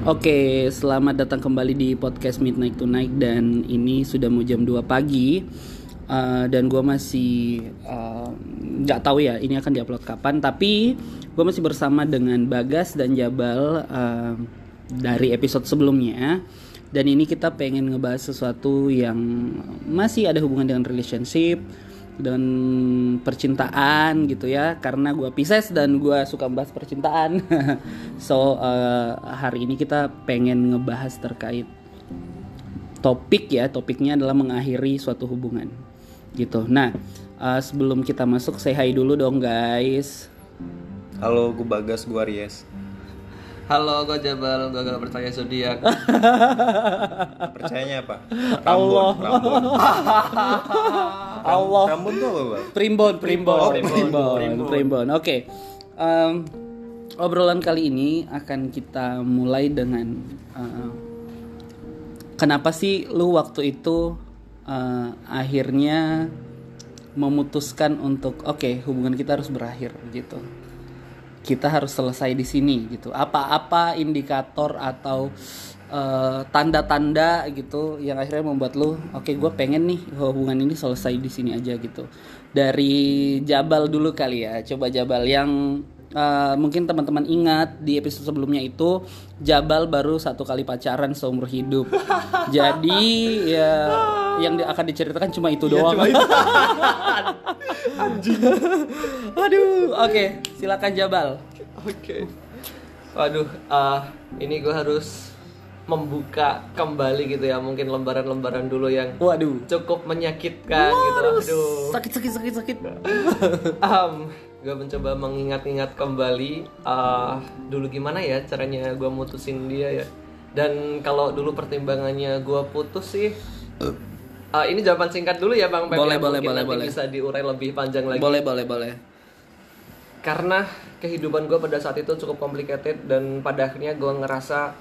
Oke, selamat datang kembali di podcast Midnight Tonight dan ini sudah mau jam 2 pagi. Uh, dan gue masih uh, nggak uh, tahu ya ini akan diupload kapan tapi gue masih bersama dengan Bagas dan Jabal uh, dari episode sebelumnya. Dan ini kita pengen ngebahas sesuatu yang masih ada hubungan dengan relationship dan percintaan gitu ya. Karena gue Pisces dan gue suka bahas percintaan. So uh, hari ini kita pengen ngebahas terkait topik ya. Topiknya adalah mengakhiri suatu hubungan gitu. Nah uh, sebelum kita masuk say hi dulu dong guys. Halo gue Bagas gue Aries Halo, gue Jabal, gue gak percaya zodiak. Percayanya apa? Rambon, Allah. Rambon. Allah. Rambon tuh apa, Bang? Primbon, primbon, Oh, primbon, primbon. primbon. primbon. Oke. Em, obrolan kali ini akan kita mulai dengan eh, kenapa sih lu waktu itu eh, akhirnya memutuskan untuk oke hubungan kita harus berakhir gitu kita harus selesai di sini gitu. Apa-apa indikator atau eh, tanda-tanda gitu yang akhirnya membuat lu, oke gue pengen nih hubungan ini selesai di sini aja gitu. Dari Jabal dulu kali ya, coba Jabal yang eh, mungkin teman-teman ingat di episode sebelumnya itu Jabal baru satu kali pacaran seumur hidup. Jadi ya yang akan diceritakan cuma itu doang. Aduh, oke, silakan Jabal. Oke. Waduh, ah ini gue harus membuka kembali gitu ya, mungkin lembaran-lembaran dulu yang Waduh. cukup menyakitkan gitu. Aduh. Sakit sakit sakit sakit. Um, gue mencoba mengingat-ingat kembali ah dulu gimana ya caranya gue mutusin dia ya. Dan kalau dulu pertimbangannya gue putus sih ah, ini jawaban singkat dulu ya Bang Boleh, ya. boleh, boleh, boleh. bisa diurai lebih panjang lagi. Boleh boleh boleh. karena kehidupan gue pada saat itu cukup complicated dan pada akhirnya gue ngerasa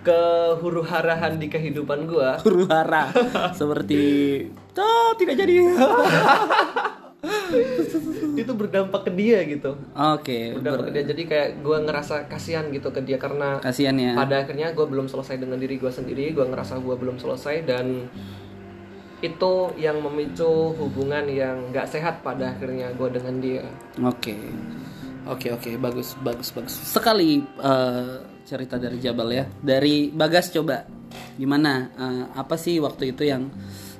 kehuru-harahan di kehidupan gue Huru hara seperti oh, tidak jadi. itu berdampak ke dia gitu Oke, berdampak ke dia jadi kayak gue ngerasa kasihan gitu ke dia karena kasihan ya. pada akhirnya gue belum selesai dengan diri gue sendiri gue ngerasa gue belum selesai dan itu yang memicu hubungan yang gak sehat pada akhirnya gue dengan dia Oke. Oke oke bagus bagus bagus. Sekali eh, cerita dari Jabal ya. Dari Bagas coba. Gimana? Eh, apa sih waktu itu yang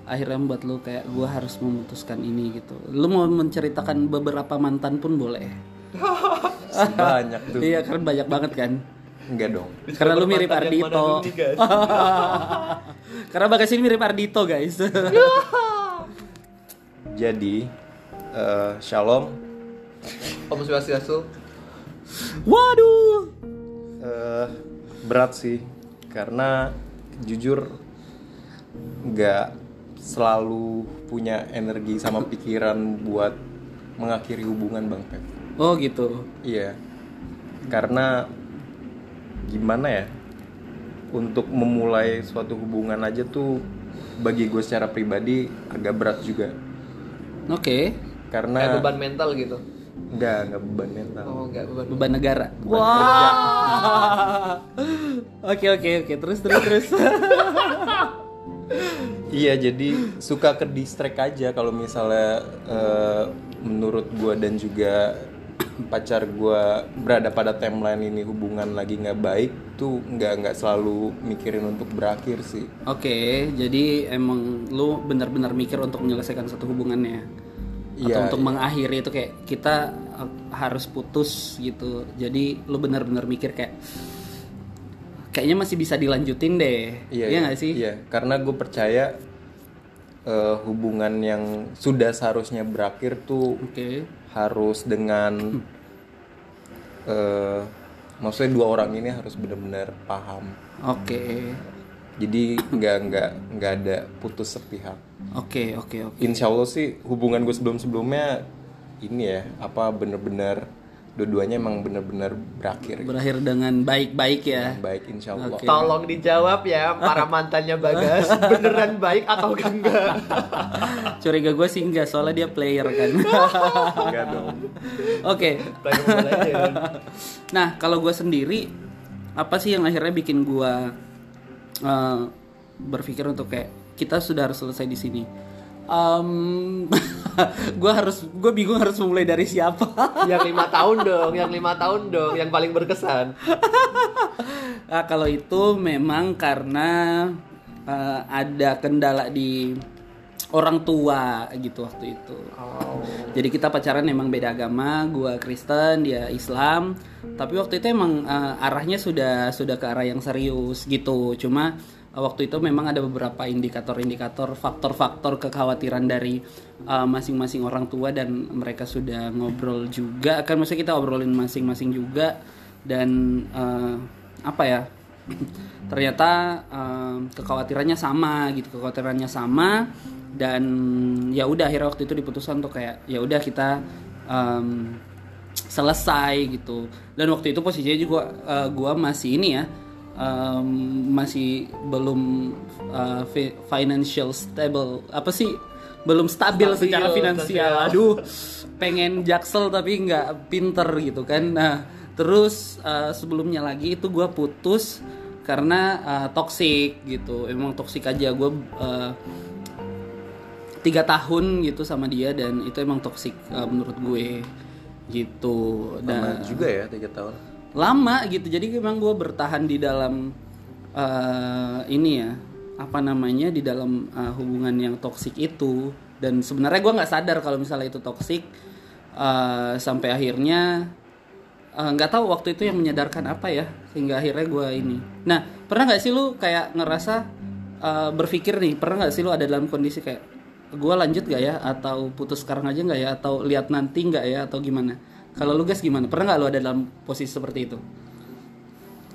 akhirnya membuat lu kayak gua harus memutuskan ini gitu. Lu mau menceritakan beberapa mantan pun boleh. Banyak tuh. Iya kan banyak banget kan. Enggak dong. Karena lu mirip Ardito. Karena Bagas ini mirip Ardito guys. Jadi eh, Shalom Om Swastiastu Waduh. eh, berat sih karena jujur nggak selalu punya energi sama pikiran buat mengakhiri hubungan Bang Pep. Oh gitu. Iya. Karena gimana ya? Untuk memulai suatu hubungan aja tuh bagi gue secara pribadi agak berat juga. Oke. kayak Karena beban mental gitu enggak enggak beban mental. oh enggak beban Beban negara. Wah. Oke oke oke. Terus terus terus. Iya, jadi suka ke distract aja kalau misalnya eh, menurut gue dan juga pacar gue berada pada timeline ini hubungan lagi nggak baik tuh nggak nggak selalu mikirin untuk berakhir sih. Oke, jadi emang lu benar-benar mikir untuk menyelesaikan satu hubungannya. Atau Iya, untuk iya. mengakhiri itu kayak kita uh, harus putus gitu. Jadi lu benar-benar mikir kayak kayaknya masih bisa dilanjutin deh. Iya Iya nggak sih? Iya, karena gue percaya eh, hubungan yang sudah seharusnya berakhir tuh Oke. harus dengan eh maksudnya dua orang ini harus benar-benar paham. Oke. Jadi nggak nggak nggak ada putus sepihak. Oke, oke, oke. Insya Allah sih hubungan gue sebelum sebelumnya ini ya apa bener-bener dua-duanya emang bener-bener berakhir gitu. berakhir dengan baik-baik ya baik insya Allah Oke. Tolong dijawab ya para mantannya Bagas beneran baik atau enggak? curiga gue sih enggak soalnya dia player kan enggak dong oke Legends. nah kalau gue sendiri apa sih yang akhirnya bikin gue eh, berpikir untuk kayak kita sudah harus selesai di sini um, gue harus gue bingung harus memulai dari siapa yang lima tahun dong, yang lima tahun dong, yang paling berkesan. Nah, kalau itu memang karena eh, ada kendala di orang tua gitu waktu itu. Oh. Jadi kita pacaran emang beda agama, gua Kristen, dia Islam. Tapi waktu itu emang eh, arahnya sudah sudah ke arah yang serius gitu. Cuma waktu itu memang ada beberapa indikator-indikator, faktor-faktor kekhawatiran dari eh, masing-masing orang tua dan mereka sudah ngobrol juga. Kan maksudnya kita obrolin masing-masing juga dan eh, apa ya? ternyata eh, kekhawatirannya sama gitu kekhawatirannya sama dan ya udah akhirnya waktu itu diputuskan untuk kayak ya udah kita em, selesai gitu dan waktu itu posisinya juga eh, gua masih ini ya em, masih belum fi- financial stable. Apa sih? Belum stabil, Stabil, secara finansial. stabil. aduh pengen jaksel tapi nggak pinter gitu kan. Nah terus eh, sebelumnya lagi itu gua putus karena eh, toxic gitu. Emang toxic aja. Gue tiga tahun gitu sama dia dan itu emang toxic eh, menurut gue gitu. Lama dan juga ya tiga tahun lama gitu. Jadi memang gue bertahan di dalam eh, ini ya apa namanya di dalam eh, hubungan yang toksik itu. Dan sebenarnya gue nggak sadar kalau misalnya itu toksik eh, sampai akhirnya nggak tahu waktu itu yang menyadarkan apa ya sehingga akhirnya gue ini. Nah pernah nggak sih lu kayak ngerasa eh, berpikir nih pernah nggak sih lu ada dalam kondisi kayak gue lanjut gak ya? Atau putus sekarang aja nggak ya? Atau lihat nanti nggak ya? Atau gimana kalau lu guys gimana? Pernah nggak lu ada dalam posisi seperti itu?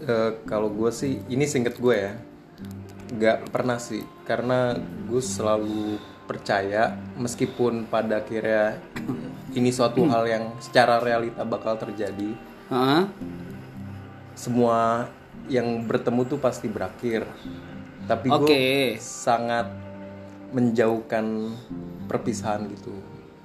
Eh, kalau gue sih ini singkat gue ya. Nggak pernah sih karena gue selalu percaya meskipun pada akhirnya ini suatu hal yang secara realita bakal terjadi Heeh. semua yang bertemu tuh pasti berakhir. Tapi gue sangat menjauhkan perpisahan gitu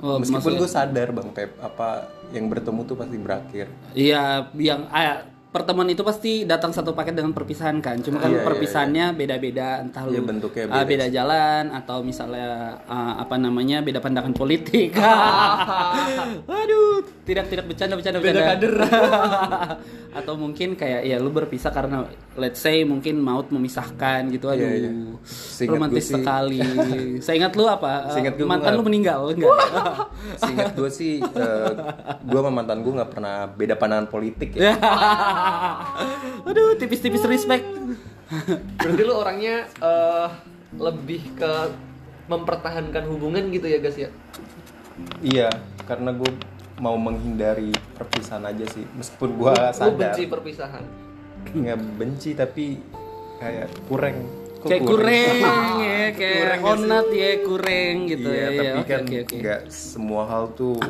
Oh, meskipun gue sadar bang Pep apa yang bertemu tuh pasti berakhir. Iya, yang ah, pertemuan itu pasti datang satu paket dengan perpisahan kan. Cuma kan Iya, iya, perpisahannya beda-beda, entah lu Iya, bentuknya ah, beda beda jalan atau misalnya ah, apa namanya beda pandangan politik. Aduh, tidak tidak bercanda bercanda Beda bercanda. kader. atau mungkin kayak ya lu berpisah karena let's say mungkin maut memisahkan gitu aduh. Iya, iya. Seingat Romantis sih- sekali. Saya ingat lu apa? Seingat gue mantan lu meninggal enggak? Seingat gue sih, gue sama mantan gue nggak pernah beda pandangan politik ya. Aduh, tipis-tipis respect. Berarti lu orangnya eh, lebih ke mempertahankan hubungan gitu ya guys ya? Iya, karena gue mau menghindari perpisahan aja sih. Meskipun gue sadar benci perpisahan. nggak benci tapi kayak kurang. Kok kayak kurang ya, kayak Kurang onat ya, kurang gitu iya, ya. tapi Oke, kan oke, oke. nggak semua hal tuh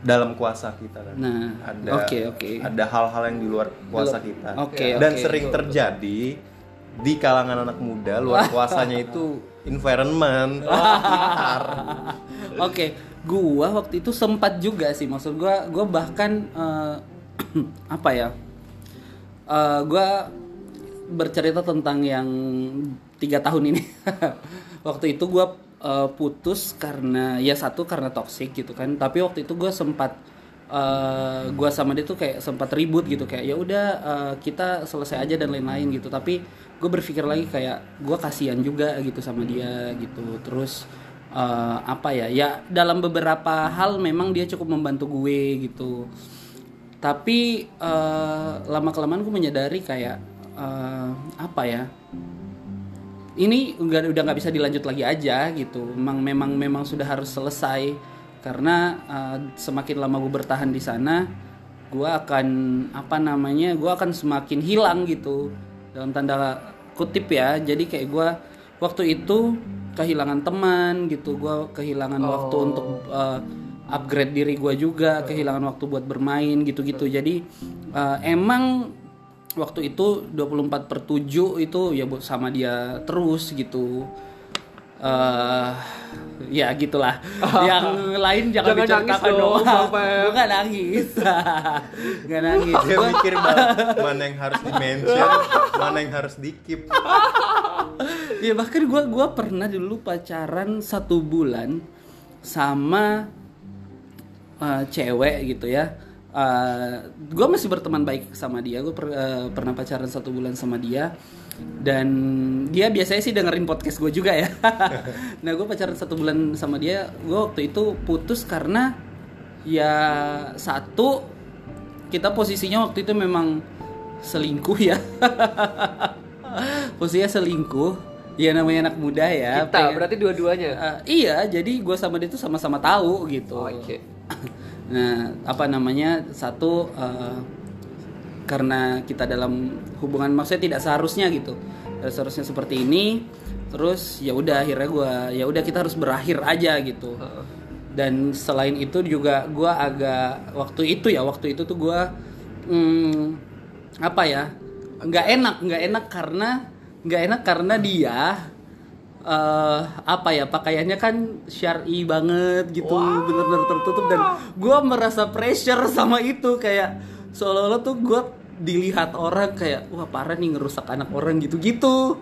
dalam kuasa kita kan. Nah, ada oke, oke. ada hal-hal yang di luar kuasa kita. Oke, Dan oke. sering terjadi di kalangan anak muda luar kuasanya itu environment, sekitar. Oke, gua waktu itu sempat juga sih maksud gua gua bahkan eh, apa ya? Eh, gua bercerita tentang yang tiga tahun ini. waktu itu gua eh, putus karena ya satu karena toxic gitu kan. Tapi waktu itu gua sempat eh, gua sama dia tuh kayak sempat ribut gitu kayak ya udah eh, kita selesai aja dan lain-lain gitu. Tapi gue berpikir lagi kayak gua kasihan juga gitu sama dia gitu. Terus eh, apa ya ya dalam beberapa hal memang dia cukup membantu gue gitu tapi eh, lama kelamaan gue menyadari kayak eh, apa ya ini udah udah nggak bisa dilanjut lagi aja gitu. Memang memang memang sudah harus selesai. Karena eh, semakin lama gue bertahan di sana gue akan apa namanya gue akan semakin hilang gitu. Dalam tanda kutip ya. Jadi kayak gue waktu itu kehilangan teman gitu. Gue kehilangan waktu untuk eh, upgrade diri gue juga. Kehilangan waktu buat bermain gitu-gitu. Jadi eh, emang waktu itu 24 per 7 itu ya buat sama dia terus gitu. Eh ya gitulah. Yang lain jangan, Jangan nangis diceritakan dong, gue gak nangis. Gak nangis. Dia mikir banget mana yang harus di mention, mana yang harus di keep. ya bahkan gua gua pernah dulu pacaran satu bulan sama uh, cewek gitu ya Uh, gue masih berteman baik sama dia gue pernah pacaran satu bulan sama dia dan dia biasanya sih dengerin podcast gue juga ya nah gue pacaran satu bulan sama dia gue waktu itu putus karena ya satu kita posisinya waktu itu memang selingkuh ya posisinya selingkuh ya namanya anak muda ya Kita pengen- berarti dua-duanya. Uh, iya, jadi gue sama dia tuh sama-sama tahu gitu. Oh, Oke. Nah, apa namanya? Satu uh, karena kita dalam hubungan maksudnya tidak seharusnya gitu. Tidak seharusnya seperti ini. Terus ya udah akhirnya gue ya udah kita harus berakhir aja gitu. Dan selain itu juga gue agak waktu itu ya waktu itu tuh gue hmm, apa ya nggak enak nggak enak karena nggak enak karena dia eh apa ya pakaiannya kan syari banget gitu bener-bener tertutup. Dan gue merasa pressure sama itu kayak seolah-olah tuh gue dilihat orang kayak wah parah nih ngerusak anak orang gitu-gitu.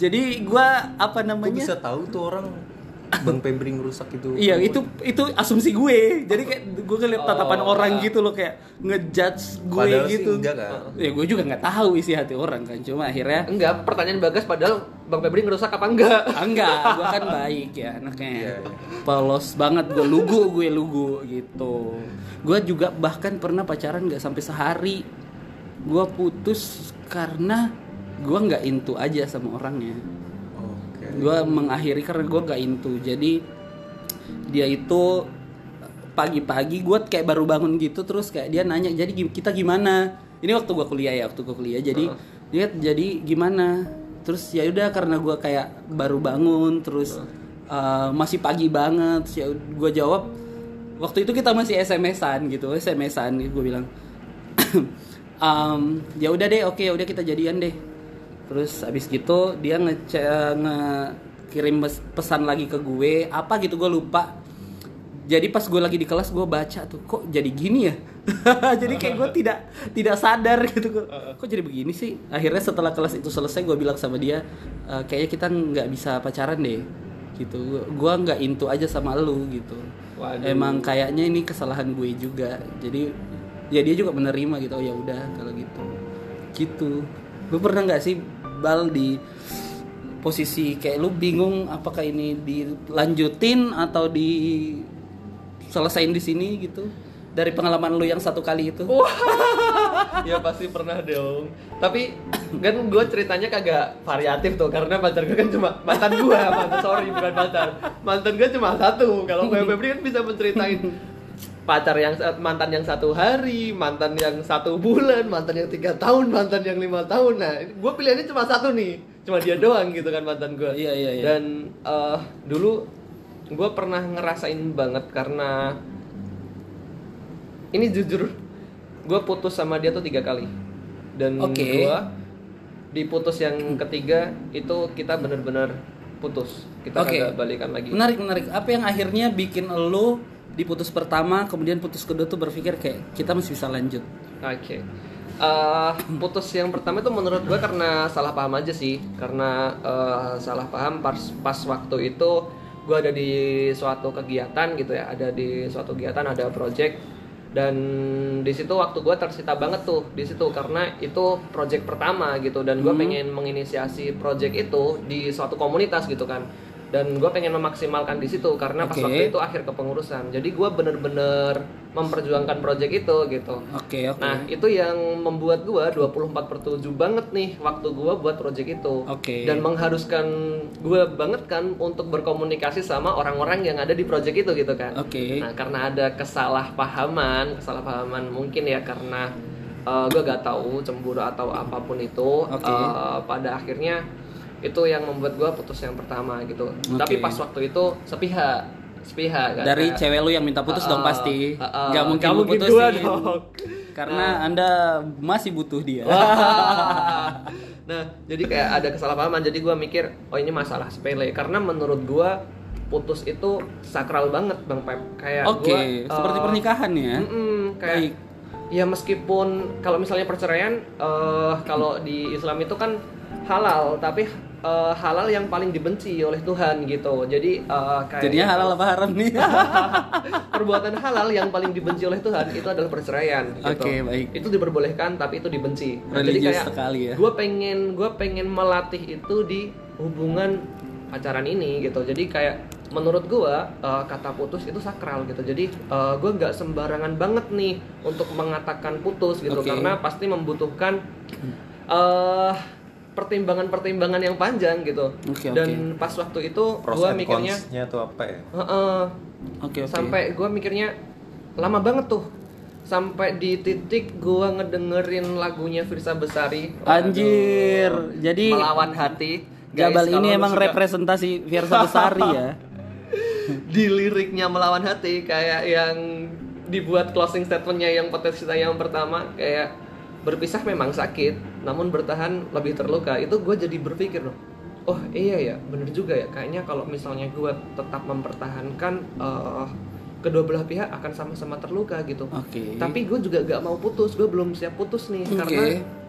Jadi gue apa namanya? bisa tahu tuh orang Bang Febri ngerusak itu? Iya itu itu asumsi gue. Jadi kayak gue ngeliat tatapan Oh, orang gitu loh kayak ngejudge gue Padahal sih gitu. enggak kan? Ya gue juga nggak tahu isi hati orang kan. Cuma akhirnya Enggak, pertanyaan Bagas padahal Bang Febri ngerusak apa enggak? ah, enggak, gue kan baik ya anaknya. Iya, iya. Polos banget gue lugu gue lugu gitu. Gue juga bahkan pernah pacaran nggak sampai sehari. Gue putus karena gue nggak into aja sama orangnya. Gue mengakhiri karena gue gak into. Jadi dia itu pagi-pagi gue kayak baru bangun gitu terus kayak dia nanya jadi kita gimana? Ini waktu gue kuliah ya waktu gue kuliah. Jadi dia jadi gimana? Terus ya udah karena gue kayak baru bangun terus uh, masih pagi banget terus ya gue jawab waktu itu kita masih SMS-an gitu SMS-an gue bilang. Um, ya udah deh oke udah kita jadian deh terus abis gitu dia ngece ngekirim mes- pesan lagi ke gue. Apa gitu gue lupa. Jadi pas gue lagi di kelas gue baca tuh kok jadi gini ya? Jadi kayak gue tidak tidak sadar gitu. Kok kok jadi begini sih? Akhirnya setelah kelas itu selesai gue bilang sama dia "E, kayaknya kita nggak bisa pacaran deh. Gitu. Gue nggak into aja sama lu gitu. Waduh. emang kayaknya ini kesalahan gue juga. Jadi ya dia juga menerima gitu oh ya udah kalau gitu. Gitu. Lu pernah nggak sih bal di posisi kayak lu bingung apakah ini dilanjutin atau di selesain di sini gitu dari pengalaman lu yang satu kali itu ya pasti pernah dong. Tapi kan gue ceritanya kagak variatif tuh karena pacar gue kan cuma mantan gue, mantan sorry bukan pacar. Mantan gue cuma satu. Kalau gue kan bisa menceritain pacar yang mantan yang satu hari, mantan yang satu bulan, mantan yang tiga tahun, mantan yang lima tahun. Nah, gue pilihannya cuma satu nih, cuma dia doang gitu kan mantan gue. Iya, iya, iya. Dan eh, dulu gue pernah ngerasain banget karena ini jujur gue putus sama dia tuh tiga kali dan Oke. gue di putus yang ketiga itu kita bener-bener putus kita kagak balikan lagi menarik menarik apa yang akhirnya bikin lu di putus pertama kemudian putus kedua tuh berpikir kayak kita masih bisa lanjut. Oke. Eh, putus yang pertama itu menurut gue karena salah paham aja sih. Karena eh, salah paham pas pas waktu itu gue ada di suatu kegiatan gitu ya, ada di suatu kegiatan ada project. Dan di situ waktu gue tersita banget tuh di situ. Karena itu project pertama gitu. Dan gue pengen menginisiasi project itu di suatu komunitas gitu kan dan gue pengen memaksimalkan di situ karena pas Oke. waktu itu akhir kepengurusan jadi gue bener-bener memperjuangkan project itu gitu oke oke Nah, itu yang membuat gua 24 per 7 banget nih waktu gua buat project itu. Oke. Dan mengharuskan gua banget kan untuk berkomunikasi sama orang-orang yang ada di project itu gitu kan. Oke. Nah, karena ada kesalahpahaman, kesalahpahaman mungkin ya karena uh, gua gak tahu cemburu atau apa pun itu Oke. uh, pada akhirnya itu yang membuat gua putus yang pertama gitu. Tapi pas waktu itu sepihak sepihak kan Dari cewek lu yang minta putus dong Ah, pasti. ah, ah. Gak mungkin Gak lu mungkin putusin. gua dong. Karena Anda masih butuh dia. Nah jadi kayak ada kesalahpahaman jadi gua mikir oh ini masalah sepele karena menurut gua putus itu sakral banget bang Pep kayak Oke, gua, seperti eh, pernikahan ya. Mm-mm, kayak Baik. ya meskipun kalau misalnya perceraian eh kalau di Islam itu kan halal tapi eh, halal yang paling dibenci oleh Tuhan gitu jadi eh, kayak Jadinya halal apa haram nih? perbuatan halal yang paling dibenci oleh Tuhan itu adalah perceraian gitu. Oke, baik. Itu diperbolehkan tapi itu dibenci. Nah, Religius sekali ya. Gue pengen gue pengen melatih itu di hubungan pacaran ini gitu. Jadi kayak menurut gue uh, kata putus itu sakral gitu. Jadi uh, gue nggak sembarangan banget nih untuk mengatakan putus gitu Oke. karena pasti membutuhkan uh, pertimbangan-pertimbangan yang panjang gitu. Oke, Dan pas waktu itu pros gue mikirnya tuh apa ya Heeh. Oke, oke. sampai gue mikirnya lama banget tuh sampai di titik gue ngedengerin lagunya Firsa Besari. Anjir. Jadi melawan hati Guys, Jabal ini emang suka representasi Fiersa Besari ya. di liriknya melawan hati kayak yang dibuat closing statementnya yang potensi yang pertama kayak berpisah memang sakit namun bertahan lebih terluka itu gue jadi berpikir loh oh iya ya bener juga ya kayaknya kalau misalnya gue tetap mempertahankan eh, kedua belah pihak akan sama-sama terluka gitu Oke. tapi gue juga gak mau putus gue belum siap putus nih Oke. karena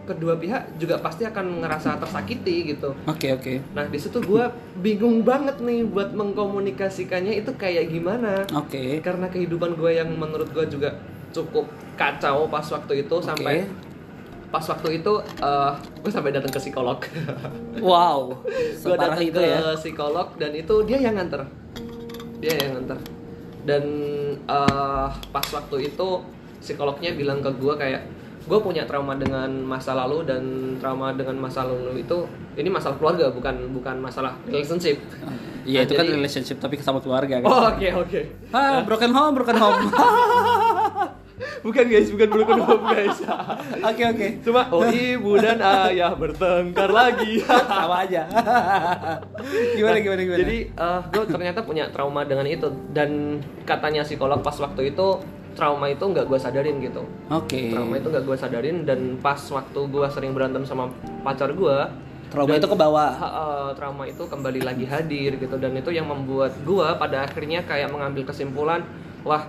kedua pihak juga pasti akan ngerasa tersakiti gitu Oke, oke. nah di situ gue bingung banget nih buat mengkomunikasikannya itu kayak gimana Oke. karena kehidupan gue yang menurut gue juga cukup kacau pas waktu itu sampai pas waktu itu gue sampai datang ke psikolog Wow. gue datang itu ke ya. psikolog dan itu dia yang nganter dia yang nganter dan eh, pas waktu itu psikolognya bilang ke gue kayak gue punya trauma dengan masa lalu dan trauma dengan masa lalu itu ini masalah keluarga bukan bukan masalah relationship Iya, Nah, itu kan jadi- relationship tapi sama keluarga kan. oh oke oke Ah, broken home, broken home. bukan guys bukan broken home guys Oke, oke. cuma oh ibu dan ayah bertengkar lagi Sama aja. gimana gimana gimana? Jadi gue ternyata punya trauma dengan itu dan katanya psikolog pas waktu itu trauma itu nggak gue sadarin gitu. Oke. Trauma itu nggak gue sadarin dan pas waktu gue sering berantem sama pacar gue, Trauma itu ke bawah. trauma itu kembali lagi hadir gitu dan itu yang membuat gue pada akhirnya kayak mengambil kesimpulan, wah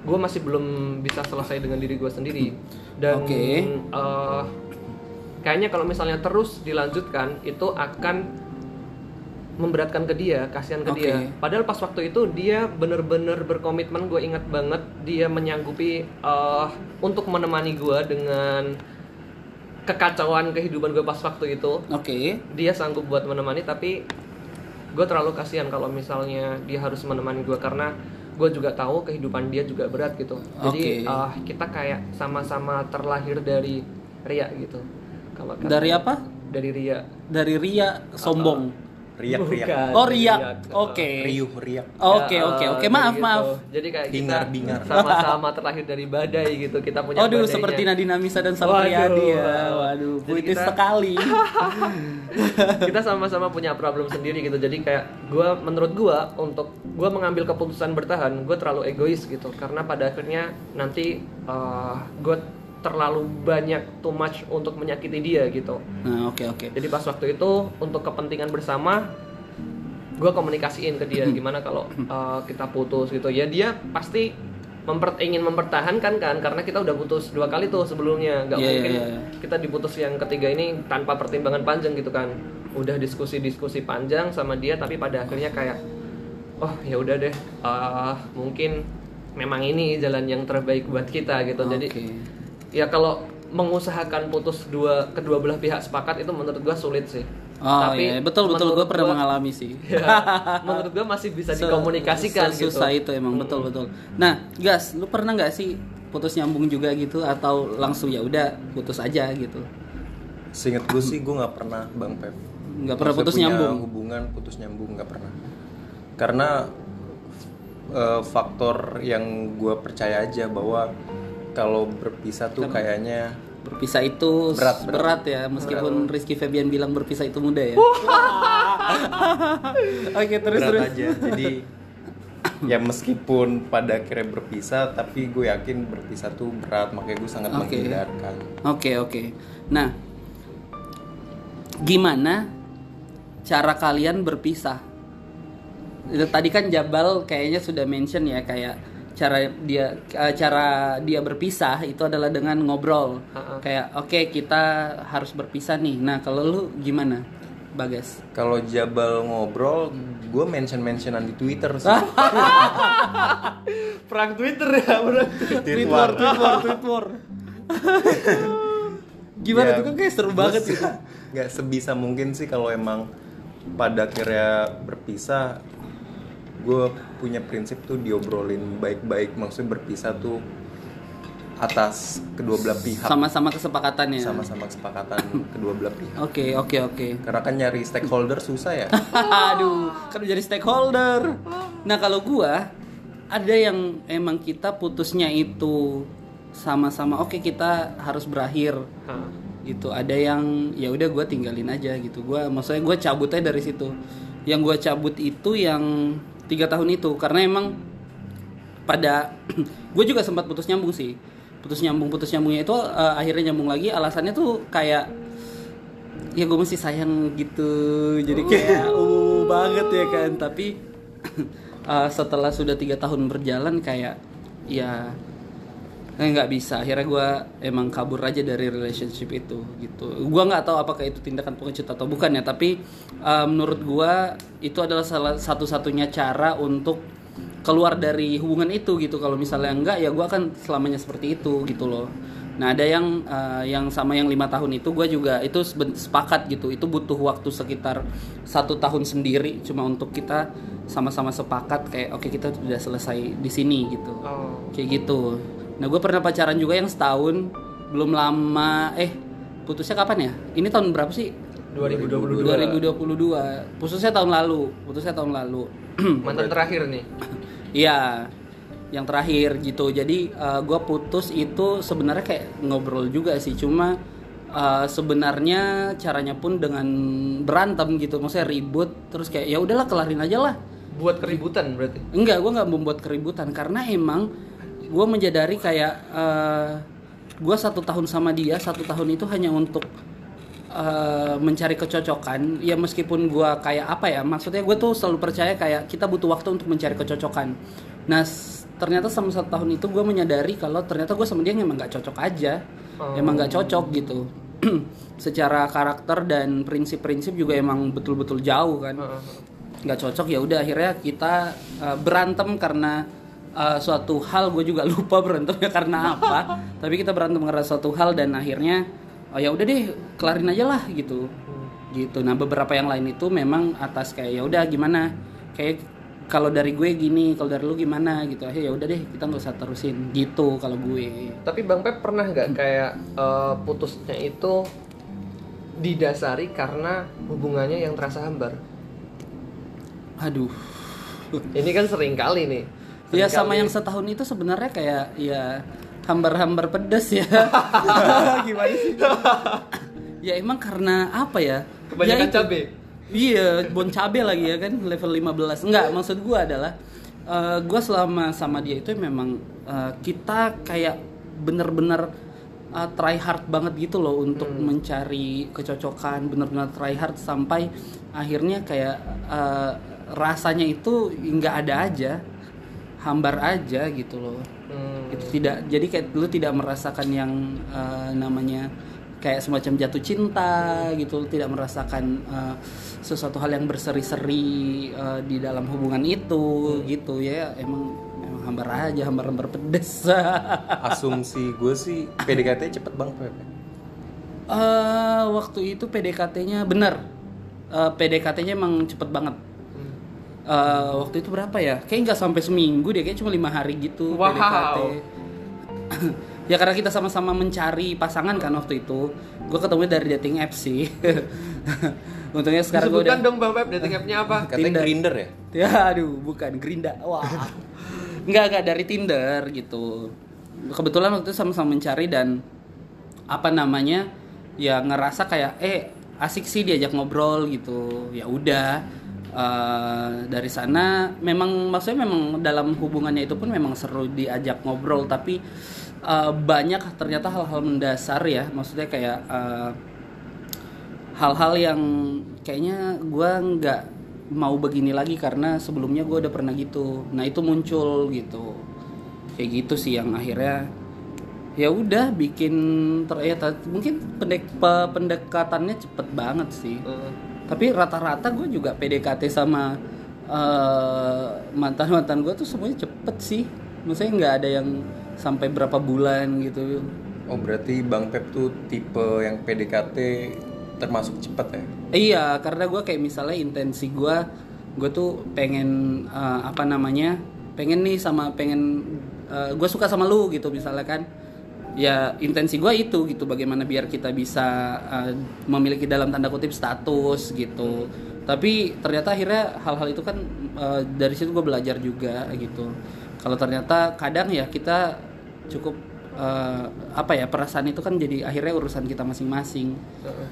gue masih belum bisa selesai dengan diri gue sendiri dan Oke. eh, kayaknya kalau misalnya terus dilanjutkan itu akan memberatkan ke dia, kasihan ke Oke. dia. Padahal pas waktu itu dia bener-bener berkomitmen, gue ingat banget dia menyanggupi eh, untuk menemani gue dengan kekacauan kehidupan gue pas waktu itu. Oke. Dia sanggup buat menemani, tapi gue terlalu kasihan kalau misalnya dia harus menemani gue karena gue juga tahu kehidupan dia juga berat gitu. Jadi Oke. eh, kita kayak sama-sama terlahir dari ria gitu. Kalau Dari apa? Dari ria. Dari Ria sombong. Riak riak Bukan, Oh, riak. Oke. riuh riak Oke, Ya, oke, eh, oke. Maaf, gitu. maaf. Jadi kayak kita Bingar-bingar. sama-sama terlahir dari badai gitu. Kita punya Aduh, badainya. seperti Nadine Amisa dan. Salpriadi ya. Waduh, Jadi puitis kita- sekali. kita sama-sama punya problem sendiri gitu. Jadi kayak gua menurut gua untuk gua mengambil keputusan bertahan, gua terlalu egois gitu. Karena pada akhirnya nanti eh, gua terlalu banyak too much untuk menyakiti dia gitu. Nah, oke, oke. Jadi pas waktu itu untuk kepentingan bersama gue komunikasiin ke dia gimana kalau uh, kita putus gitu ya dia pasti memper ingin mempertahankan kan karena kita udah putus dua kali tuh sebelumnya nggak Iya, mungkin iya, iya. kita diputus yang ketiga ini tanpa pertimbangan panjang gitu kan udah diskusi-diskusi panjang sama dia tapi pada akhirnya kayak oh ya udah deh uh, mungkin memang ini jalan yang terbaik buat kita gitu jadi Oke. Ya kalau mengusahakan putus dua kedua belah pihak sepakat itu menurut gua sulit sih Oh iya, betul betul gue pernah gua- mengalami sih. ya, menurut gua masih bisa Se- dikomunikasikan gitu Susah itu emang betul betul. Nah, gas, lu pernah nggak sih putus nyambung juga gitu atau langsung ya udah putus aja gitu? Seinget gue sih gue nggak pernah bang Pep Nggak pernah putus punya nyambung? hubungan putus nyambung nggak pernah karena eh, faktor yang gue percaya aja bahwa kalau berpisah tuh kayaknya Berpisah itu Berat, berat, berat. ya, meskipun Rizky Febian bilang berpisah itu mudah ya. Oke, terus berat terus. aja jadi ya meskipun pada akhirnya berpisah tapi gue yakin berpisah tuh berat makanya gue sangat Oke. menghindarkan Oke oke. Nah, gimana cara kalian berpisah? Itu Tadi kan Jabal kayaknya sudah mention ya kayak cara dia eh, cara dia berpisah itu adalah dengan ngobrol. Ha-ha. Kayak oke kita harus berpisah nih. Nah kalau lu gimana, Bagas? kalau Jabal ngobrol gue mention mentionan di Twitter sih Perang Twitter ya, bro. Tweet war. tweet war. Gimana Ya, tuh kan kayak seru banget se- nggak sebisa mungkin sih kalau emang pada akhirnya berpisah gue punya prinsip tuh diobrolin baik-baik maksudnya berpisah tuh atas kedua belah pihak Sama-sama kesepakatannya. sama-sama kesepakatan kedua belah pihak Oke oke oke. karena kan nyari stakeholder susah ya Aduh, kan jadi stakeholder. Nah, kalau gua ada yang emang kita putusnya itu sama-sama oke kita harus berakhir Hah. gitu. Ada yang ya udah gua tinggalin aja gitu. Gua maksudnya gua cabutnya dari situ. Yang gua cabut itu yang tiga tahun itu karena emang pada gue juga sempat putus nyambung sih. Putus nyambung putus nyambungnya itu eh, akhirnya nyambung lagi. Alasannya tuh kayak ya gue masih sayang gitu. Jadi kayak uh banget ya kan. Tapi eh, setelah sudah tiga tahun berjalan kayak ya nggak bisa. Akhirnya gue emang kabur aja dari relationship itu gitu. Gue nggak tahu apakah itu tindakan pengecut atau bukan ya tapi eh, menurut gue itu adalah salah satu-satunya cara untuk keluar dari hubungan itu gitu. Kalau misalnya enggak ya gue akan selamanya seperti itu gitu loh. Nah ada yang eh, yang sama yang lima tahun itu gue juga itu sepakat gitu. Itu butuh waktu sekitar satu tahun sendiri cuma untuk kita sama-sama sepakat kayak oke kita sudah selesai di sini gitu. Oh. kayak gitu nah gue pernah pacaran juga yang setahun belum lama eh putusnya kapan ya ini tahun berapa sih 2022. 2022 putusnya tahun lalu putusnya tahun lalu Mantan terakhir nih. Iya, yang terakhir gitu. Jadi gue putus itu sebenarnya kayak ngobrol juga sih. Cuma eh, sebenarnya caranya pun dengan berantem gitu. Maksudnya ribut terus kayak ya udahlah kelarin aja lah. Buat keributan berarti. Enggak, gue nggak membuat keributan karena emang gue menyadari kayak gue satu tahun sama dia satu tahun itu hanya untuk eh, mencari kecocokan. Ya meskipun gue kayak apa ya, maksudnya gue tuh selalu percaya kayak kita butuh waktu untuk mencari kecocokan. Nah ternyata sama satu tahun itu gue menyadari kalau ternyata gue sama dia emang nggak cocok aja, Oh. emang nggak cocok gitu. Secara karakter dan prinsip-prinsip juga emang betul-betul jauh kan nggak cocok ya udah akhirnya kita uh, berantem karena uh, suatu hal gue juga lupa berantemnya karena apa. Tapi kita berantem karena suatu hal dan akhirnya oh ya udah deh kelarin aja lah gitu. Gitu. Nah beberapa yang lain itu memang atas kayak ya udah gimana? Kayak kalau dari gue gini kalau dari lu gimana? Gitu. Akhirnya ya udah deh kita nggak usah terusin. Gitu kalau gue. Tapi Bang Pep pernah nggak kayak eh, putusnya itu didasari karena hubungannya yang terasa hambar? aduh. Ini kan sering kali nih. Ya sama yang setahun itu sebenarnya kayak ya hambar-hambar pedas ya. Gimana sih? ya emang karena apa ya? Kebanyakan Ya cabe. Iya, bon cabe lagi ya kan level 15. Enggak, maksud gua adalah eh, gua selama sama dia itu memang eh, kita kayak bener-bener eh, try hard banget gitu loh untuk mencari kecocokan, bener-bener try hard sampai akhirnya kayak eh, rasanya itu nggak ada aja, hambar aja gitu loh. Hmm. itu tidak jadi kayak lu tidak merasakan yang eh, namanya kayak semacam jatuh cinta gitu. Lu tidak merasakan eh, sesuatu hal yang berseri-seri eh, di dalam hubungan itu gitu. Ya emang emang hambar aja hambar-hambar pedes. Asumsi gue sih PDKT cepet banget Pep. Eh, waktu itu PDKT-nya bener. Eh, PDKT-nya emang cepet banget Eh, waktu itu berapa ya? Kayak nggak sampai seminggu deh, kayak cuma lima hari gitu Wow. PDKT. ya karena kita sama-sama mencari pasangan kan waktu itu. Gue ketemu dari dating apps sih. Untungnya sekarang gue udah. dong Bang Pep dating app-nya apa? katanya Tinder. grinder ya Ya aduh, bukan Gerinda. Wah. Enggak, enggak dari Tinder gitu. Kebetulan waktu itu sama-sama mencari dan apa namanya? Ya ngerasa kayak eh asik sih diajak ngobrol gitu. Ya udah. Eh, dari sana memang maksudnya memang dalam hubungannya itu pun memang seru diajak ngobrol tapi eh, banyak ternyata hal-hal mendasar ya. Maksudnya kayak eh, hal-hal yang kayaknya gua nggak mau begini lagi karena sebelumnya gua udah pernah gitu. Nah itu muncul gitu. Kayak gitu sih yang akhirnya ya udah bikin ternyata mungkin pendek pe- pendekatannya cepet banget sih. Eh, tapi rata-rata gue juga PDKT sama mantan mantan gue tuh semuanya cepet sih. Maksudnya nggak ada yang sampai berapa bulan gitu. Oh berarti Bang Pep tuh tipe yang PDKT termasuk cepat ya? iya karena gue kayak misalnya intensi gue gue tuh pengen eh, apa namanya pengen nih sama pengen gue suka sama lu gitu misalnya kan ya intensi gue itu gitu bagaimana biar kita bisa eh, memiliki dalam tanda kutip status gitu. Tapi ternyata akhirnya hal-hal itu kan eh, dari situ gue belajar juga gitu. Kalau ternyata kadang ya kita cukup eh, apa ya perasaan itu kan jadi akhirnya urusan kita masing-masing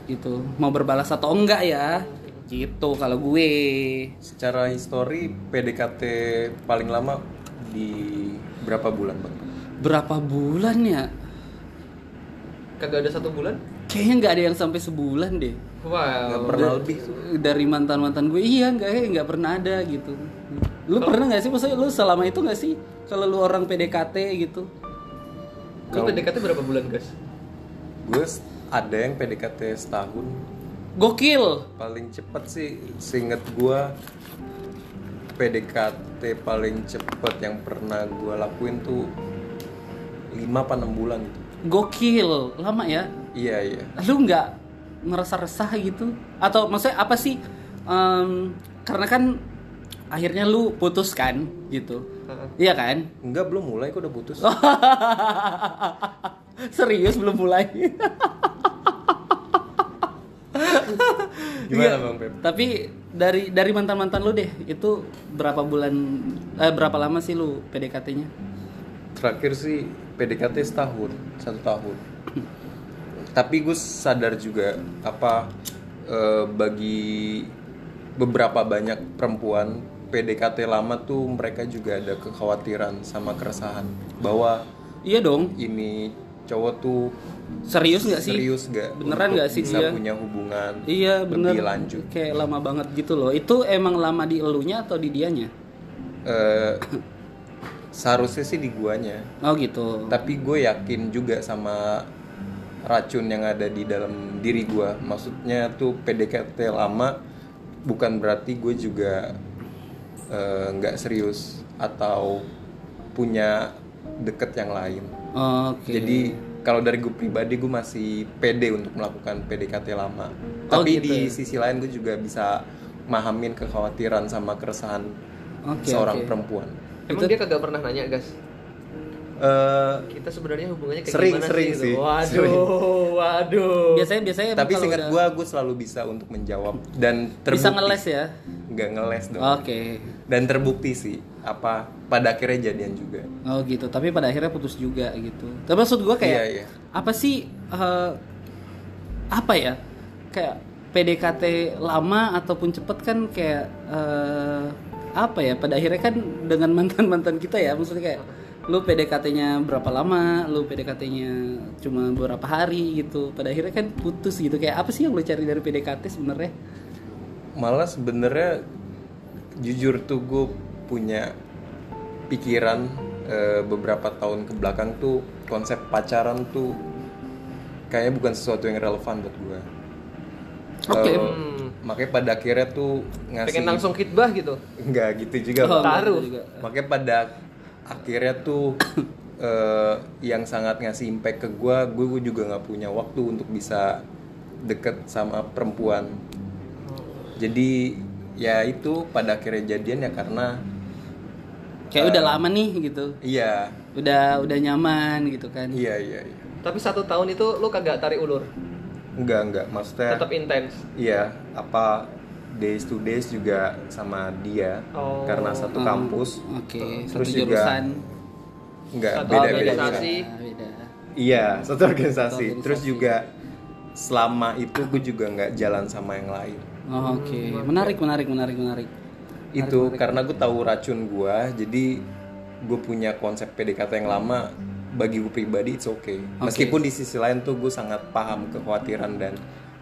gitu. Mau berbalas atau enggak ya gitu kalau gue. Secara histori PDKT paling lama di berapa bulan Bang? berapa bulan ya kagak ada satu bulan? Kayaknya nggak ada yang sampai sebulan deh. Wow. Nggak pernah lebih tuh. dari mantan mantan gue iya nggak eh, nggak pernah ada gitu. Lu pernah nggak sih? Maksudnya lu selama itu nggak sih? Kalau lu orang PDKT gitu. Lu PDKT berapa bulan guys Gue ada yang PDKT setahun. gokil. Paling cepet sih seinget gue PDKT paling cepet yang pernah gue lakuin tuh 5 apa 6 bulan. gitu. Gokil lama ya Iya iya. lu nggak ngerasa resah gitu atau maksudnya apa sih Em, karena kan akhirnya lu putus kan gitu iya kan Enggak belum mulai kok udah putus. Serius belum mulai Gimana Iya. Bang Pep? tapi dari dari mantan mantan lu deh itu berapa bulan eh, berapa lama sih lu PDKT-nya Terakhir sih PDKT setahun, satu tahun. Tapi gue sadar juga apa eh, bagi beberapa banyak perempuan PDKT lama tuh mereka juga ada kekhawatiran sama keresahan bahwa iya dong. ini cowok tuh serius nggak sih? serius gak Beneran nggak sih bisa dia? punya hubungan iya bener. lebih lanjut. Kayak lama banget gitu loh. Itu emang lama di elunya atau di dianya? Eh, seharusnya sih di guanya. Oh gitu. Tapi gue yakin juga sama racun yang ada di dalam diri gue maksudnya tuh PDKT lama bukan berarti gue juga eh, nggak serius atau punya deket yang lain. Oke. Jadi kalau dari gue pribadi gue masih pede untuk melakukan PDKT lama. Oh, tapi gitu di ya? sisi lain gue juga bisa mahamin kekhawatiran sama keresahan Oke, seorang oke. perempuan emang dia kagak pernah nanya guys Eh, kita sebenarnya hubungannya kayak Sering, gimana sering sih, sih. gitu? waduh Sering. waduh biasanya biasanya tapi singkat udah- gue gue selalu bisa untuk menjawab dan terbukti bisa ngeles ya nggak ngeles dong oke dan terbukti sih apa pada akhirnya jadian juga Oh gitu, tapi pada akhirnya putus juga gitu. Tapi maksud gue kayak Iya, iya. apa sih eh, apa ya kayak PDKT lama ataupun cepet kan kayak eh, apa ya pada akhirnya kan dengan mantan mantan kita ya maksudnya kayak lu PDKT-nya berapa lama, lu PDKT-nya cuma beberapa hari gitu. Pada akhirnya kan putus gitu. Kayak apa sih yang lu cari dari PDKT sebenarnya? malah sebenarnya jujur tuh gue punya pikiran eh, beberapa tahun ke belakang tuh konsep pacaran tuh kayaknya bukan sesuatu yang relevan buat gue Oke. Makanya pada akhirnya tuh ngasih pengen langsung kitbah gitu nggak gitu juga Oh, enggak Taruh. juga. makanya pada akhirnya tuh eh, yang sangat ngasih impact ke gue gue juga nggak punya waktu untuk bisa deket sama perempuan jadi ya itu pada akhirnya jadian ya karena Kayak udah lama nih gitu. iya Udah udah nyaman gitu kan. iya iya, iya. tapi satu tahun itu lu kagak tarik ulur enggak enggak maksudnya tetap intens iya apa days to days juga sama dia Oh. karena satu Oh, kampus Oke, Terus satu juga jurusan. enggak Satu beda beda organisasi. Beda, beda. Iya, satu organisasi. Satu Terus juga selama itu gue juga nggak jalan sama yang lain. Oh, Oke, menarik, menarik, menarik, menarik. itu karena gue tahu racun gue jadi gue punya konsep PDKT yang lama bagi gue pribadi it's okay meskipun di sisi lain tuh gue sangat paham kekhawatiran dan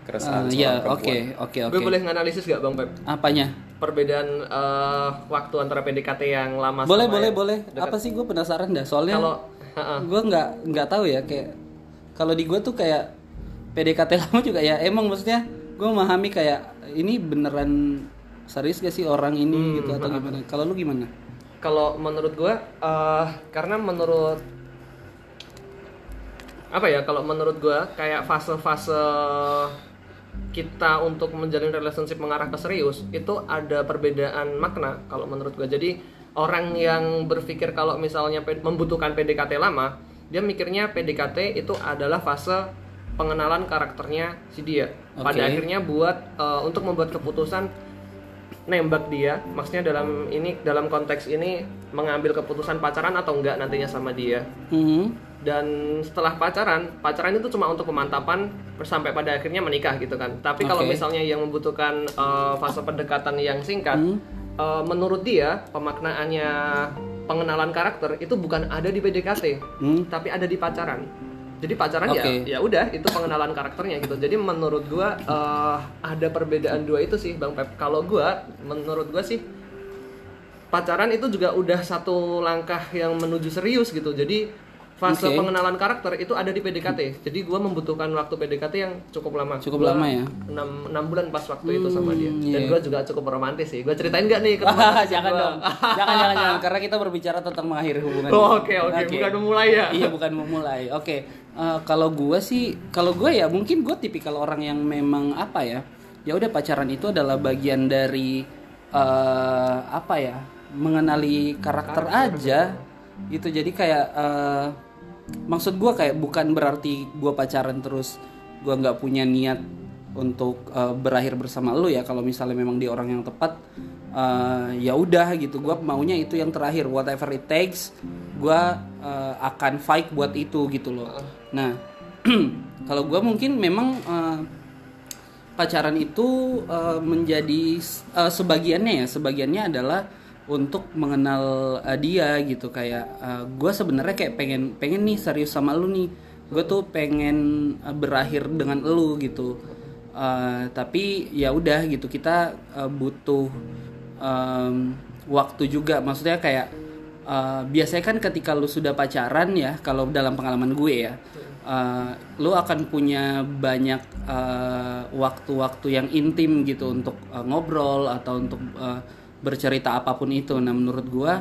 keresahan Eh, seorang Iya, perempuan. oke, oke, oke. Gue boleh nganalisis gak bang Pep? Apanya? Perbedaan eh, waktu antara PDKT yang lama Boleh, sama boleh, boleh. dekat. Apa sih gue penasaran dah. Soalnya Kalau ha-ha. gue nggak nggak tahu ya kayak kalau di gue tuh kayak PDKT lama juga ya emang maksudnya gue memahami kayak ini beneran serius gak sih orang ini gitu atau gimana? Kalau lu gimana? kalau menurut gue eh karena menurut apa ya kalau menurut gue kayak fase-fase kita untuk menjalin relationship mengarah ke serius itu ada perbedaan makna kalau menurut gue jadi orang yang berpikir kalau misalnya membutuhkan PDKT lama dia mikirnya PDKT itu adalah fase pengenalan karakternya si dia pada Oke. akhirnya buat eh, untuk membuat keputusan nembak dia maksudnya dalam ini dalam konteks ini mengambil keputusan pacaran atau enggak nantinya sama dia Hmm. dan setelah pacaran pacaran itu cuma untuk pemantapan sampai pada akhirnya menikah gitu kan tapi kalau Oke. misalnya yang membutuhkan eh, fase pendekatan yang singkat Hmm. eh, menurut dia pemaknaannya pengenalan karakter itu bukan ada di PDKT Hmm. tapi ada di pacaran jadi pacaran Oke. ya ya udah itu pengenalan karakternya gitu jadi menurut gua eh, ada perbedaan dua itu sih bang Pep kalau gua menurut gua sih pacaran itu juga udah satu langkah yang menuju serius gitu jadi fase Oke. pengenalan karakter itu ada di PDKT jadi gua membutuhkan waktu PDKT yang cukup lama Cukup Gua lama ya? enam enam bulan pas waktu itu sama dia Hmm, dan iya. gua juga cukup romantis sih gua ceritain nggak nih ke jangan gua? dong. jangan jangan jangan karena kita berbicara tentang mengakhiri hubungan. Oh, oke oke bukan memulai ya iya bukan memulai. Oke, eh, kalau gue sih, kalau gue ya mungkin gue tipikal orang yang memang apa ya, ya udah pacaran itu adalah bagian dari eh, apa ya, mengenali karakter, aja, gitu. Jadi kayak eh, maksud gue kayak bukan berarti gue pacaran terus gue nggak punya niat untuk eh, berakhir bersama lu ya. Kalau misalnya memang dia orang yang tepat, eh, ya udah gitu. Gue maunya itu yang terakhir, whatever it takes gue akan fight buat itu gitu loh. Nah, kalau gue mungkin memang eh, pacaran itu eh, menjadi eh, sebagiannya ya, sebagiannya adalah untuk mengenal eh, dia gitu kayak gue sebenarnya kayak pengen pengen nih serius sama lu nih. Gue tuh pengen eh, berakhir dengan lu gitu. Eh, tapi ya udah gitu kita eh, butuh em, waktu juga maksudnya kayak eh, biasanya kan ketika lu sudah pacaran ya kalau dalam pengalaman gue ya eh, lu akan punya banyak eh, waktu-waktu yang intim gitu untuk eh, ngobrol atau untuk eh, bercerita apa pun itu. Nah menurut gue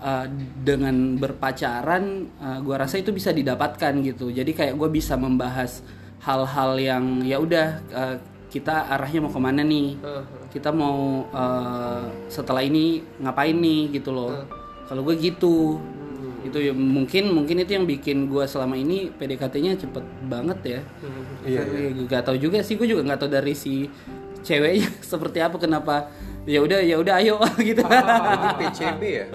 eh, dengan berpacaran eh, gue rasa itu bisa didapatkan gitu. Jadi kayak gue bisa membahas hal-hal yang ya udah eh, kita arahnya mau ke mana nih? Kita mau eh, setelah ini ngapain nih? Gitu loh kalau gue gitu. Itu ya mungkin mungkin itu yang bikin gue selama ini PDKT-nya cepet banget ya. Iya, Tapi gue gak tahu juga sih gue juga nggak tahu dari si ceweknya seperti apa kenapa ya udah ya udah ayo gitu. Itu PCB ya?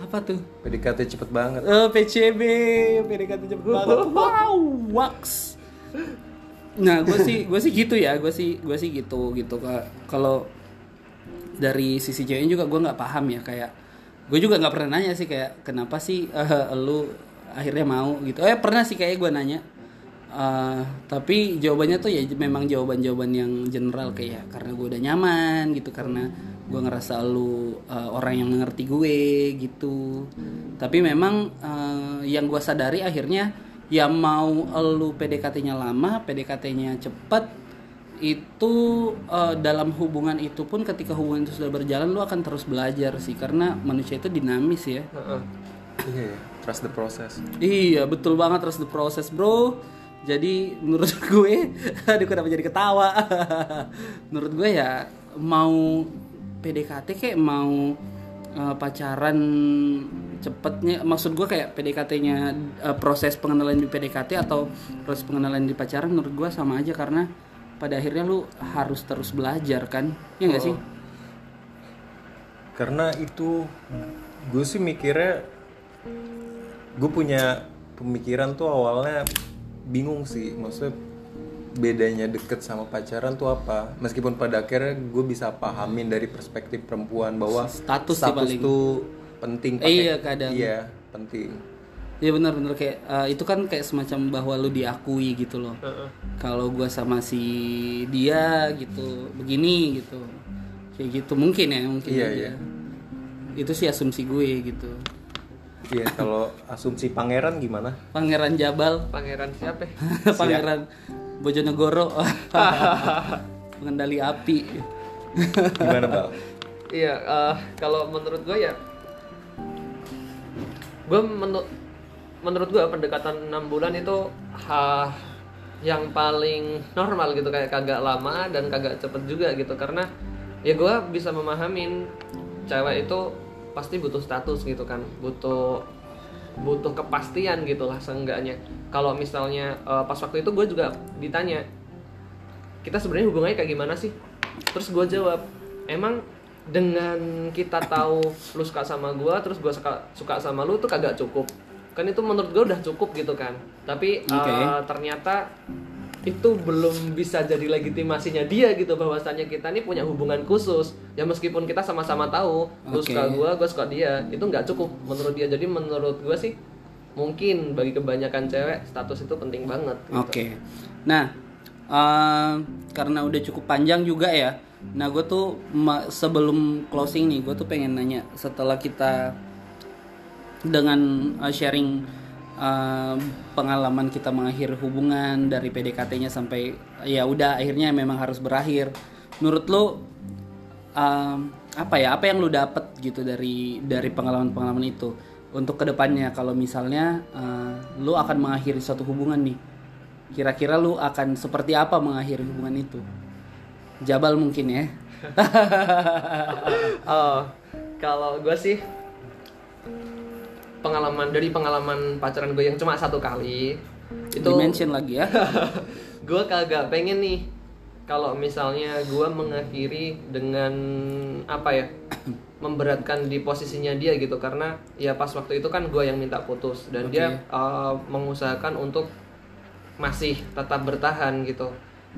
Apa tuh? PDKT cepet banget. Eh, PCB PDKT cepet banget. Wow wax. Nah gue sih gue sih gitu ya gue sih gue sih gitu gitu. Ka- kalau dari sisi ceweknya juga gue nggak paham ya kayak gue juga nggak pernah nanya sih kayak kenapa sih eh, lu akhirnya mau? gitu. Eh pernah sih kayak gue nanya. Eh, tapi jawabannya tuh ya memang jawaban-jawaban yang general kayak karena gue udah nyaman gitu karena gue ngerasa lu eh, orang yang mengerti gue gitu. Tapi memang eh, yang gue sadari akhirnya ya mau lu PDKT-nya lama PDKT-nya cepet itu eh, dalam hubungan itu pun ketika hubungan itu sudah berjalan lu akan terus belajar sih karena manusia itu dinamis ya. Heeh. Iya, trust the process. Iya betul banget terus the process bro. Jadi menurut gue Aduh kenapa jadi ketawa? Menurut gue ya Mau PDKT kayak mau eh, Pacaran Cepetnya Maksud gue kayak PDKT-nya eh, Proses pengenalan di PDKT Atau proses pengenalan di pacaran Menurut gue sama aja karena Pada akhirnya lu harus terus belajar kan Iya gak sih? karena itu gue sih mikirnya gue punya pemikiran tuh awalnya bingung sih maksudnya bedanya deket sama pacaran tuh apa meskipun pada akhirnya gue bisa pahamin dari perspektif perempuan bahwa Status paling. tuh penting Eh, iya, kadang. iya penting Iya benar-benar kayak eh, itu kan kayak semacam bahwa lu diakui gitu loh. Heeh. Kalau gua sama si dia gitu, begini gitu. Kayak gitu mungkin ya, mungkin Iya, aja. iya. Itu sih asumsi gue gitu. iya kalau asumsi pangeran gimana Pangeran Jabal, Pangeran siapa? ya? Pangeran Bojonegoro, pengendali api. gimana bal Iya, eh, kalau menurut gue ya, gue menurut menurut gue pendekatan enam bulan itu ha, yang paling normal gitu kayak kagak lama dan kagak cepet juga gitu karena ya gue bisa memahamin cewek itu pasti butuh status gitu kan, butuh butuh kepastian gitu lah seenggaknya. Kalau misalnya eh, pas waktu itu gue juga ditanya kita sebenarnya hubungannya kayak gimana sih? Terus gue jawab, emang dengan kita tahu lu suka sama gue, terus gue suka suka sama lu tuh kagak cukup. Kan itu menurut gue udah cukup gitu kan. Tapi eh, ternyata itu belum bisa jadi legitimasinya dia gitu bahwasanya kita ini punya hubungan khusus ya meskipun kita sama-sama tahu lu Oke. suka gue gue suka dia itu nggak cukup menurut dia jadi menurut gue sih mungkin bagi kebanyakan cewek status itu penting banget gitu. Oke. Nah, eh, karena udah cukup panjang juga ya. Nah, gue tuh sebelum closing nih, gue tuh pengen nanya setelah kita dengan eh, sharing eh, pengalaman kita mengakhiri hubungan dari PDKT-nya sampai ya udah akhirnya memang harus berakhir. Menurut lo eh, apa ya? Apa yang lu dapet gitu dari dari pengalaman-pengalaman itu? Untuk ke depannya kalau misalnya eh, lu akan mengakhiri suatu hubungan nih, kira-kira lu akan seperti apa mengakhiri hubungan itu? Jabal mungkin ya. Oh, kalau gue sih pengalaman dari pengalaman pacaran gue yang cuma satu kali itu Dimension lagi ya. gue kagak pengen nih kalau misalnya gue mengakhiri dengan apa ya memberatkan di posisinya dia gitu. Karena ya pas waktu itu kan gue yang minta putus dan dia uh, mengusahakan untuk masih tetap bertahan gitu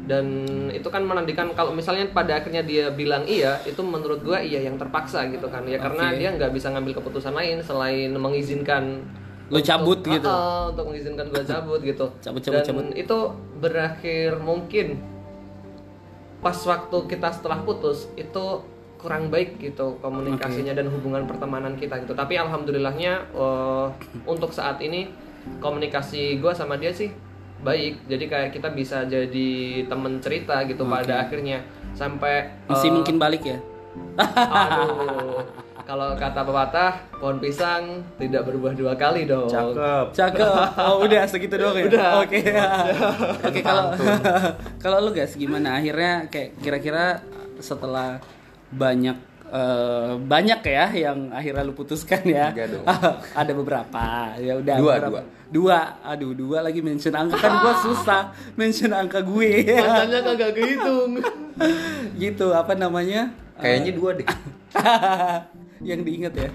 dan itu kan menandikan kalau misalnya pada akhirnya dia bilang iya itu menurut gue iya yang terpaksa gitu kan. Ya karena dia nggak bisa ngambil keputusan lain selain mengizinkan Lu cabut untuk- gitu. Ah, untuk mengizinkan gue cabut gitu. Cabut, cabut, dan cabut. itu berakhir mungkin pas waktu kita setelah putus itu kurang baik gitu komunikasinya dan hubungan pertemanan kita gitu. Tapi alhamdulillahnya eh, untuk saat ini komunikasi gue sama dia sih baik jadi kayak kita bisa jadi temen cerita gitu pada akhirnya sampai Masih eh, mungkin balik ya. aduh kalau kata pepatah pohon pisang tidak berbuah dua kali dong cakep Cakep. Oh, udah segitu doang ya. Udah. Oke. Oke, kalau kalau lu guys gimana? Akhirnya kayak kira-kira setelah banyak eh, banyak ya yang akhirnya lu putuskan ya. Ada beberapa. Ya udah Dua, beberapa. dua. Dua. Aduh, dua lagi mention angka kan gua susah mention angka gue. Rasanya kagak kehitung gitu apa namanya? kayaknya dua deh yang diingat ya.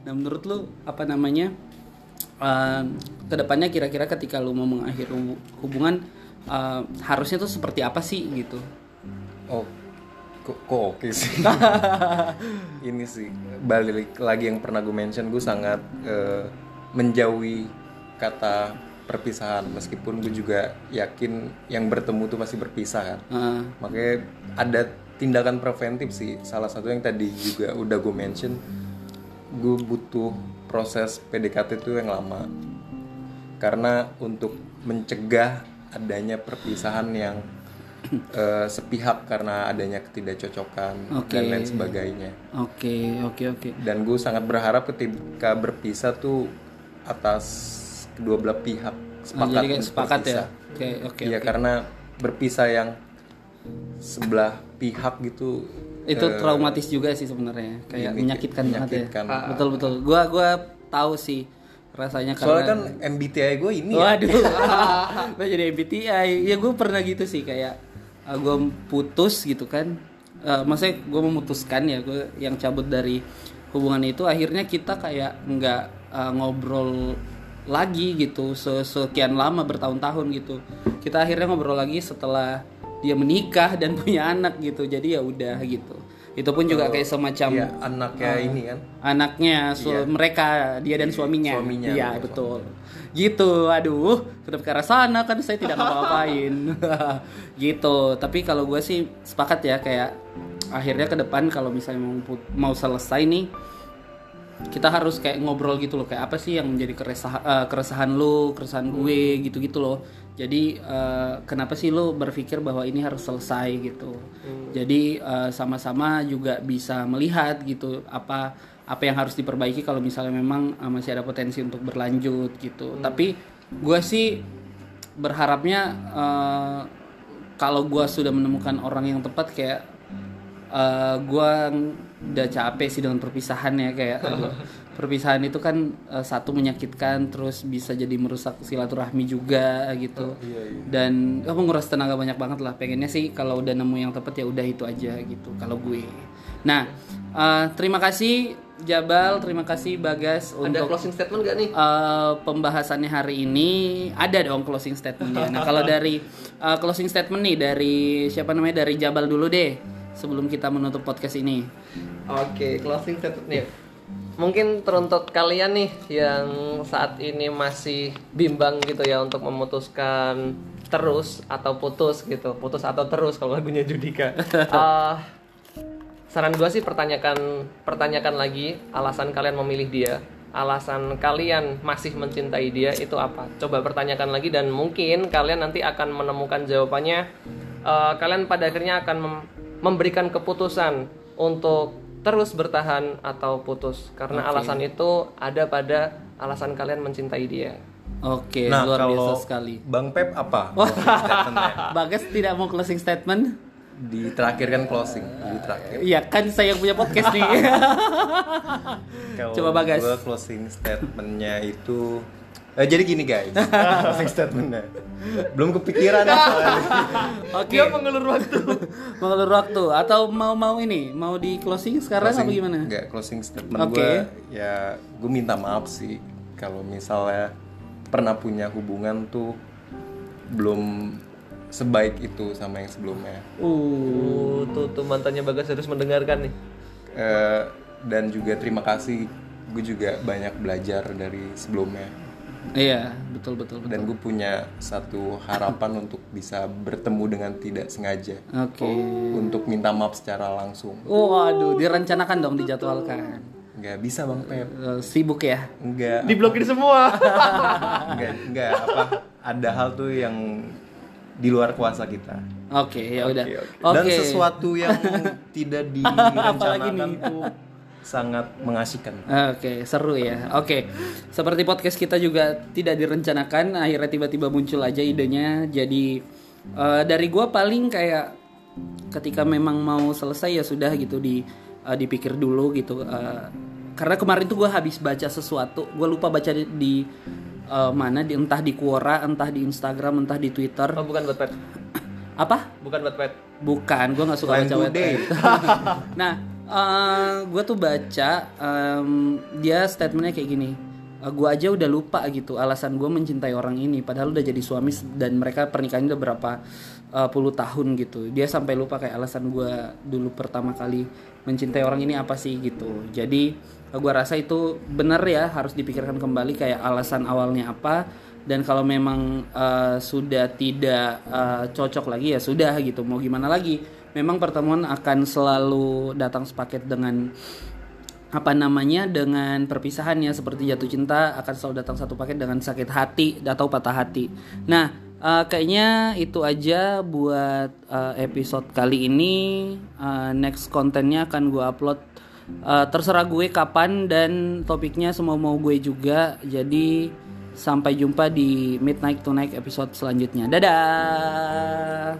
nah menurut lu apa namanya? eh, ke depannya kira-kira ketika lu mau mengakhiri hu- hubungan eh, harusnya tuh seperti apa sih gitu? Oh, kok, kok oke sih. Ini sih balik lagi yang pernah gue mention gue sangat eh, menjauhi kata perpisahan meskipun gue juga yakin yang bertemu tuh pasti berpisah kan. Eh, Makanya ada tindakan preventif sih. Salah satu yang tadi juga udah gue mention gue butuh proses PDKT itu yang lama. Karena untuk mencegah adanya perpisahan yang eh, sepihak karena adanya ketidakcocokan Oke. dan lain sebagainya. Oke oke oke. Dan gue sangat berharap ketika berpisah tuh atas kedua belah pihak Nah, sepakat jadi sepakat ya. berpisah. Oke oke. Iya oke. karena berpisah yang sebelah pihak gitu Itu eh, traumatis juga sih sebenarnya, kayak ini- menyakitkan, menyakitkan. banget ya. Betul betul. Gua gua tahu sih rasanya karena Soalnya kan MBTI gue ini ya. Waduh, gue jadi MBTI. Ya gue pernah gitu sih kayak gue putus gitu kan. Eh, maksudnya gue memutuskan ya gue yang cabut dari hubungan itu. Akhirnya kita kayak nggak eh, ngobrol lagi gitu se- sekian lama bertahun-tahun gitu. Kita akhirnya ngobrol lagi setelah dia menikah dan punya anak gitu. Jadi ya udah gitu. Itu pun juga kayak semacam Iya, anaknya ini kan. anaknya su- mereka dia dan suaminya. Suaminya, iya betul. betul gitu. Aduh kenapa ke arah sana kan saya tidak ngapa-ngapain. Gitu. Tapi kalau gue sih sepakat ya kayak akhirnya ke depan kalau misalnya mau selesai nih kita harus kayak ngobrol gitu loh. Kayak apa sih yang menjadi keresahan eh, keresahan lu keresahan gue gitu-gitu loh. Jadi eh, kenapa sih lu berpikir bahwa ini harus selesai gitu? Jadi eh, sama-sama juga bisa melihat gitu apa apa yang harus diperbaiki kalau misalnya memang eh, masih ada potensi untuk berlanjut gitu. Tapi gue sih berharapnya eh, kalau gue sudah menemukan orang yang tepat kayak eh gue udah capek sih dengan perpisahan ya kayak aduh, perpisahan itu kan eh, satu menyakitkan terus bisa jadi merusak silaturahmi juga gitu. Dan oh, menguras tenaga banyak banget lah pengennya sih kalau udah nemu yang tepat ya udah itu aja gitu kalau gue. Nah eh, terima kasih Jabal terima kasih Bagas Ada untuk closing statement gak nih? Eh, pembahasannya hari ini ada dong closing statementnya. Nah kalau dari eh, closing statement nih dari siapa namanya dari Jabal dulu deh sebelum kita menutup podcast ini. Oke, closing statement nih. Mungkin teruntuk kalian nih yang saat ini masih bimbang gitu ya untuk memutuskan terus atau putus gitu, putus atau terus kalau lagunya Judika. Eh, saran gue sih pertanyakan pertanyakan lagi alasan kalian memilih dia, alasan kalian masih mencintai dia itu apa? Coba pertanyakan lagi dan mungkin kalian nanti akan menemukan jawabannya. Eh, kalian pada akhirnya akan mem- memberikan keputusan untuk terus bertahan atau putus karena alasan itu ada pada alasan kalian mencintai dia. Oke Nah, luar biasa kalau sekali. Bang Pep apa? Bagas tidak mau closing statement? Di terakhir kan closing, di terakhir. Iya kan saya yang punya podcast nih. Coba Bagas. gua closing statementnya itu Eh, jadi gini guys, closing statementnya belum kepikiran. Oke. mengulur waktu. Mengelur waktu atau mau mau ini mau di closing sekarang apa Closing- gimana? Enggak, closing statement Oke. gue ya gue minta maaf sih kalau misalnya pernah punya hubungan tuh belum sebaik itu sama yang sebelumnya. Uh, Uh, tuh, tuh mantannya Bagas harus mendengarkan nih. Eh, dan juga terima kasih gue juga banyak belajar dari sebelumnya iya betul betul betul. dan gue punya satu harapan untuk bisa bertemu dengan tidak sengaja Oke. untuk minta maaf secara langsung Waduh, direncanakan dong dijadwalkan. nggak bisa bang Pep Eh, sibuk ya? nggak Diblokir semua. nggak nggak apa ada hal tuh yang di luar kuasa kita Oke, ya udah. Oke. dan sesuatu yang tidak direncanakan tuh sangat mengasihkan Oke, seru ya. Oke, seperti podcast kita juga tidak direncanakan, akhirnya tiba-tiba muncul aja idenya. Jadi eh, dari gua paling kayak ketika memang mau selesai ya sudah gitu di eh, dipikir dulu gitu. Eh, karena kemarin tuh gua habis baca sesuatu, gua lupa baca di, di, eh, mana, di entah di Quora, entah di Instagram, entah di Twitter. Oh, bukan buat. Apa? Bukan buat pet. Bukan, gue nggak suka baca website. nah, gue tuh baca em, dia statementnya kayak gini. gue aja udah lupa gitu alasan gue mencintai orang ini, padahal udah jadi suami dan mereka pernikahannya udah berapa eh, puluh tahun gitu. Dia sampai lupa kayak alasan gue dulu pertama kali mencintai orang ini apa sih gitu. Jadi gue rasa itu bener ya harus dipikirkan kembali kayak alasan awalnya apa. Dan kalau memang eh, sudah tidak eh, cocok lagi ya sudah gitu. Mau gimana lagi? Memang pertemuan akan selalu datang sepaket dengan apa namanya dengan perpisahannya seperti jatuh cinta akan selalu datang satu paket dengan sakit hati atau patah hati. Nah eh, kayaknya itu aja buat eh, episode kali ini. Eh, next kontennya akan gue upload uh, terserah gue kapan dan topiknya semua mau gue juga. Jadi sampai jumpa di Midnight Tonight episode selanjutnya. Dadah.